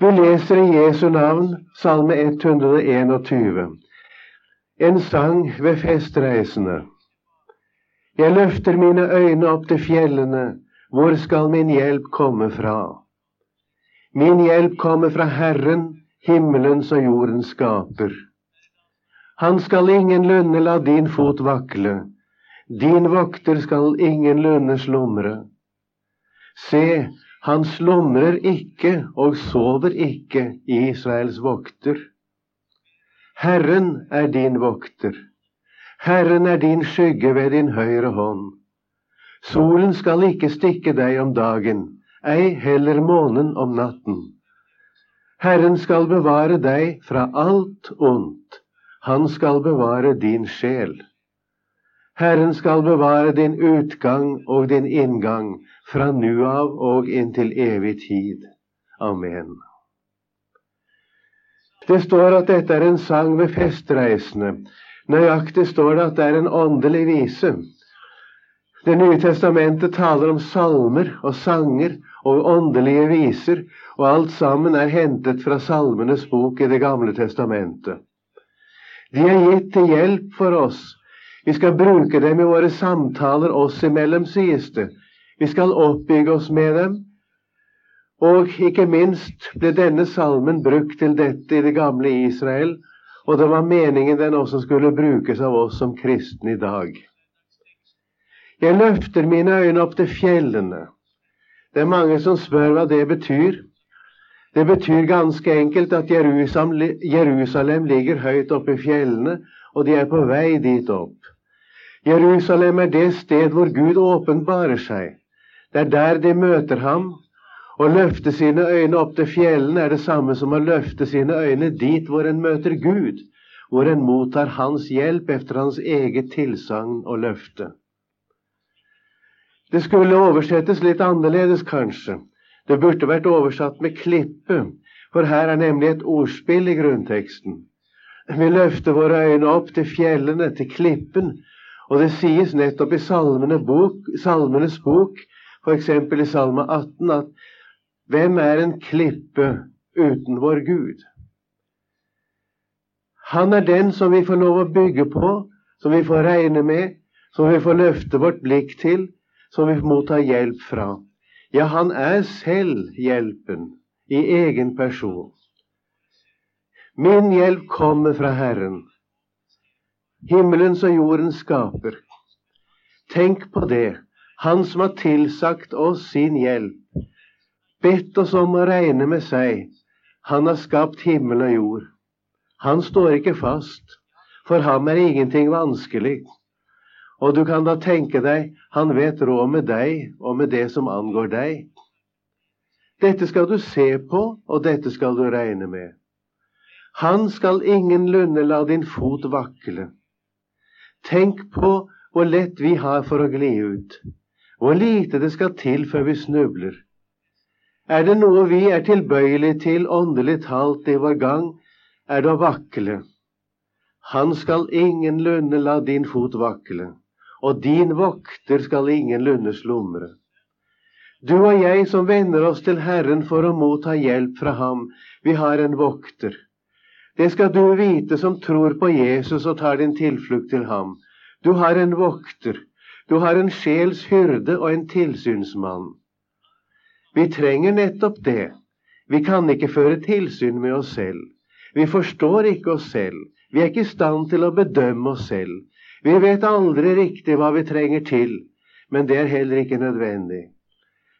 Vi leser i Jesu navn Salme 121, en sang ved festreisende. Jeg løfter mine øyne opp til fjellene, hvor skal min hjelp komme fra? Min hjelp kommer fra Herren, himmelens og jordens skaper. Han skal ingenlunde la din fot vakle, din vokter skal ingenlunde slumre. Se, han slumrer ikke og sover ikke, Israels vokter. Herren er din vokter. Herren er din skygge ved din høyre hånd. Solen skal ikke stikke deg om dagen, ei heller månen om natten. Herren skal bevare deg fra alt ondt, han skal bevare din sjel. Herren skal bevare din utgang og din inngang fra nu av og inntil evig tid. Amen. Det står at dette er en sang ved festreisende, Nøyaktig står det at det er en åndelig vise. Det nye testamentet taler om salmer og sanger og åndelige viser, og alt sammen er hentet fra Salmenes bok i Det gamle testamentet. De er gitt til hjelp for oss. Vi skal bruke dem i våre samtaler oss imellom, sies det. Vi skal oppbygge oss med dem. Og ikke minst ble denne salmen brukt til dette i det gamle Israel, og det var meningen den også skulle brukes av oss som kristne i dag. Jeg løfter mine øyne opp til fjellene. Det er mange som spør hva det betyr. Det betyr ganske enkelt at Jerusalem, ligger høyt oppe i fjellene, og de er på vei dit opp. Jerusalem er det sted hvor Gud åpenbarer seg. Det er der de møter ham, å løfte sine øyne opp til fjellene er det samme som å løfte sine øyne dit hvor en møter Gud, hvor en mottar Hans hjelp efter hans eget tilsagn og løfte. Det skulle oversettes litt annerledes, kanskje. Det burde vært oversatt med klippe, for her er nemlig et ordspill i grunnteksten. Vi løfter våre øyne opp til fjellene, til klippen, og det sies nettopp i Salmene bok, Salmenes bok, f.eks. i Salme 18, at hvem er en klippe uten vår Gud? Han er den som vi får lov å bygge på, som vi får regne med, som vi får løfte vårt blikk til, som vi mottar hjelp fra. Ja, han er selv hjelpen i egen person. Min hjelp kommer fra Herren, himmelens og jordens skaper. Tenk på det, Han som har tilsagt oss sin hjelp, bedt oss om å regne med seg. Han har skapt himmel og jord. Han står ikke fast. For ham er ingenting vanskelig. Og du kan da tenke deg, han vet råd med deg og med det som angår deg. Dette skal du se på, og dette skal du regne med. Han skal ingenlunde la din fot vakle. Tenk på hvor lett vi har for å gli ut, hvor lite det skal til før vi snubler. Er det noe vi er tilbøyelige til åndelig talt i vår gang, er det å vakle. Han skal ingenlunde la din fot vakle, og din vokter skal ingenlunde slumre. Du og jeg som venner oss til Herren for å motta hjelp fra Ham, vi har en vokter. Det skal du vite som tror på Jesus og tar din tilflukt til Ham. Du har en vokter. Du har en sjels hyrde og en tilsynsmann. Vi trenger nettopp det. Vi kan ikke føre tilsyn med oss selv. Vi forstår ikke oss selv. Vi er ikke i stand til å bedømme oss selv. Vi vet aldri riktig hva vi trenger til, men det er heller ikke nødvendig.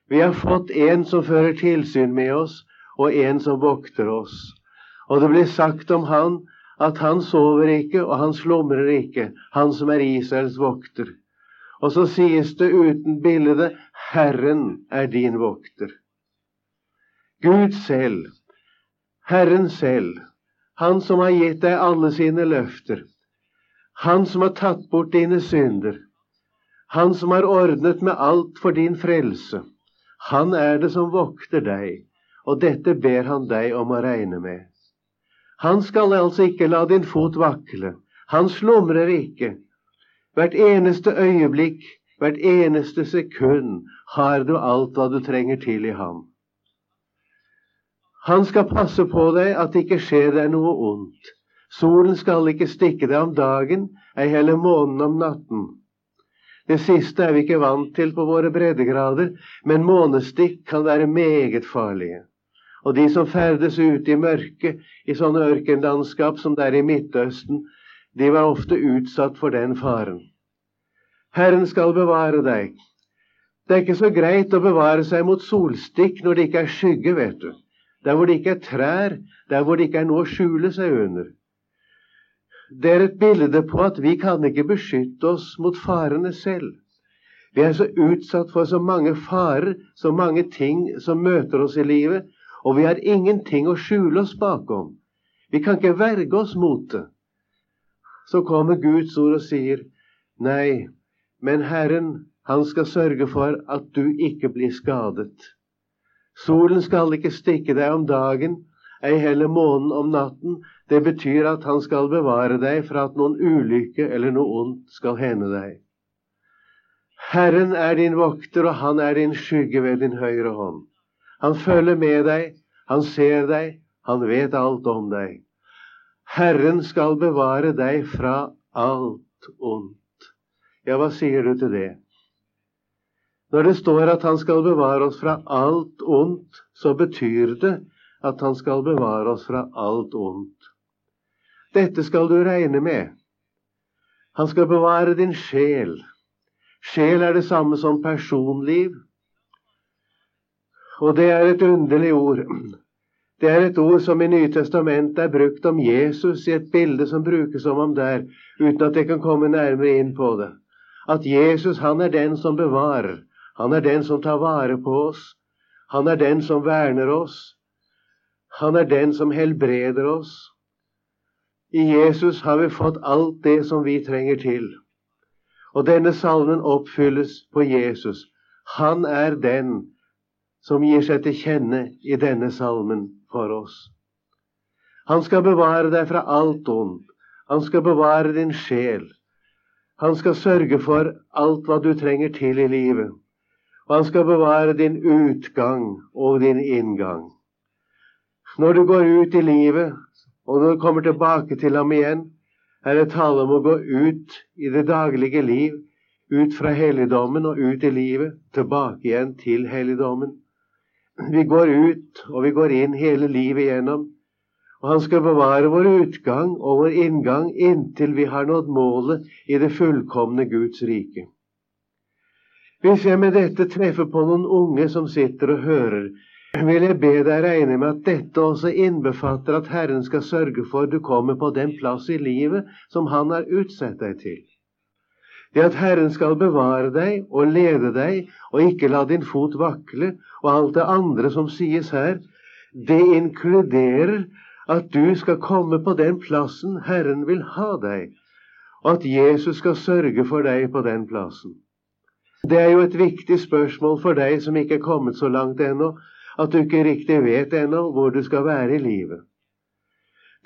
Vi har fått en som fører tilsyn med oss, og en som vokter oss. Og det blir sagt om han at han sover ikke, og han slumrer ikke, han som er Israels vokter. Og så sies det uten bilde Herren er din vokter. Gud selv, Herren selv, Han som har gitt deg alle sine løfter, Han som har tatt bort dine synder, Han som har ordnet med alt for din frelse, Han er det som vokter deg, og dette ber han deg om å regne med. Han skal altså ikke la din fot vakle, han slumrer ikke. Hvert eneste øyeblikk Hvert eneste sekund har du alt hva du trenger til i ham. Han skal passe på deg at det ikke skjer deg noe ondt. Solen skal ikke stikke deg om dagen, ei heller månen om natten. Det siste er vi ikke vant til på våre breddegrader, men månestikk kan være meget farlige. Og de som ferdes ute i mørket, i sånne ørkenlandskap som det er i Midtøsten, de var ofte utsatt for den faren. Herren skal bevare deg. Det er ikke så greit å bevare seg mot solstikk når det ikke er skygge, vet du. Der hvor det ikke er trær, der hvor det ikke er noe å skjule seg under. Det er et bilde på at vi kan ikke beskytte oss mot farene selv. Vi er så utsatt for så mange farer, så mange ting som møter oss i livet, og vi har ingenting å skjule oss bakom. Vi kan ikke verge oss mot det. Så kommer Guds ord og sier, nei, men Herren, han skal sørge for at du ikke blir skadet. Solen skal ikke stikke deg om dagen, ei heller månen om natten. Det betyr at han skal bevare deg fra at noen ulykke eller noe ondt skal hende deg. Herren er din vokter, og han er din skygge ved din høyre hånd. Han følger med deg, han ser deg, han vet alt om deg. Herren skal bevare deg fra alt ondt. Ja, hva sier du til det? Når det står at han skal bevare oss fra alt ondt, så betyr det at han skal bevare oss fra alt ondt. Dette skal du regne med. Han skal bevare din sjel. Sjel er det samme som personliv. Og det er et underlig ord. Det er et ord som i Nytestamentet er brukt om Jesus i et bilde som brukes om ham der, uten at jeg kan komme nærmere inn på det. At Jesus, han er den som bevarer. Han er den som tar vare på oss. Han er den som verner oss. Han er den som helbreder oss. I Jesus har vi fått alt det som vi trenger til. Og denne salmen oppfylles på Jesus. Han er den som gir seg til kjenne i denne salmen for oss. Han skal bevare deg fra alt ondt. Han skal bevare din sjel. Han skal sørge for alt hva du trenger til i livet. Og han skal bevare din utgang og din inngang. Når du går ut i livet, og når du kommer tilbake til ham igjen, er det tale om å gå ut i det daglige liv, ut fra helligdommen og ut i livet, tilbake igjen til helligdommen. Vi går ut, og vi går inn hele livet igjennom. Og han skal bevare vår utgang og vår inngang inntil vi har nådd målet i det fullkomne Guds rike. Hvis jeg med dette treffer på noen unge som sitter og hører, vil jeg be deg regne med at dette også innbefatter at Herren skal sørge for du kommer på den plass i livet som Han har utsett deg til. Det at Herren skal bevare deg og lede deg og ikke la din fot vakle, og alt det andre som sies her, det inkluderer at du skal komme på den plassen Herren vil ha deg, og at Jesus skal sørge for deg på den plassen. Det er jo et viktig spørsmål for deg som ikke er kommet så langt ennå, at du ikke riktig vet ennå hvor du skal være i livet.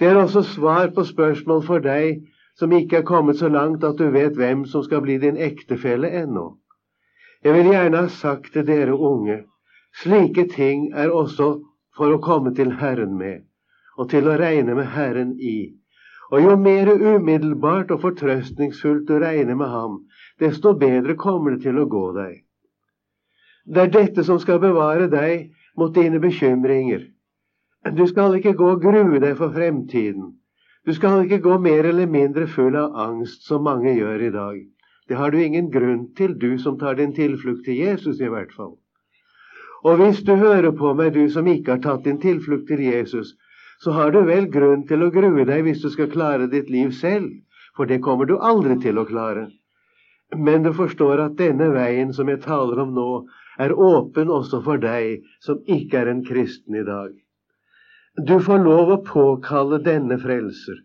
Det er også svar på spørsmål for deg som ikke er kommet så langt at du vet hvem som skal bli din ektefelle ennå. Jeg vil gjerne ha sagt til dere unge, slike ting er også for å komme til Herren med, og til å regne med Herren i. Og jo mer umiddelbart og fortrøstningsfullt du regner med ham, desto bedre kommer det til å gå deg. Det er dette som skal bevare deg mot dine bekymringer. Du skal ikke gå og grue deg for fremtiden. Du skal ikke gå mer eller mindre full av angst, som mange gjør i dag. Det har du ingen grunn til, du som tar din tilflukt til Jesus, i hvert fall. Og hvis du hører på meg, du som ikke har tatt din tilflukt til Jesus, så har du vel grunn til å grue deg hvis du skal klare ditt liv selv, for det kommer du aldri til å klare. Men du forstår at denne veien som jeg taler om nå, er åpen også for deg som ikke er en kristen i dag. Du får lov å påkalle denne frelser.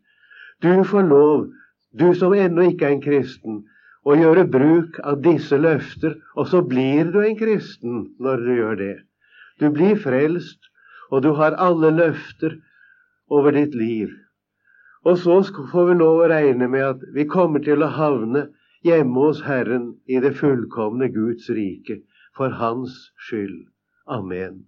Du får lov, du som ennå ikke er en kristen, å gjøre bruk av disse løfter, og så blir du en kristen når du gjør det. Du blir frelst, og du har alle løfter over ditt liv. Og så får vi lov å regne med at vi kommer til å havne hjemme hos Herren i det fullkomne Guds rike for hans skyld. Amen.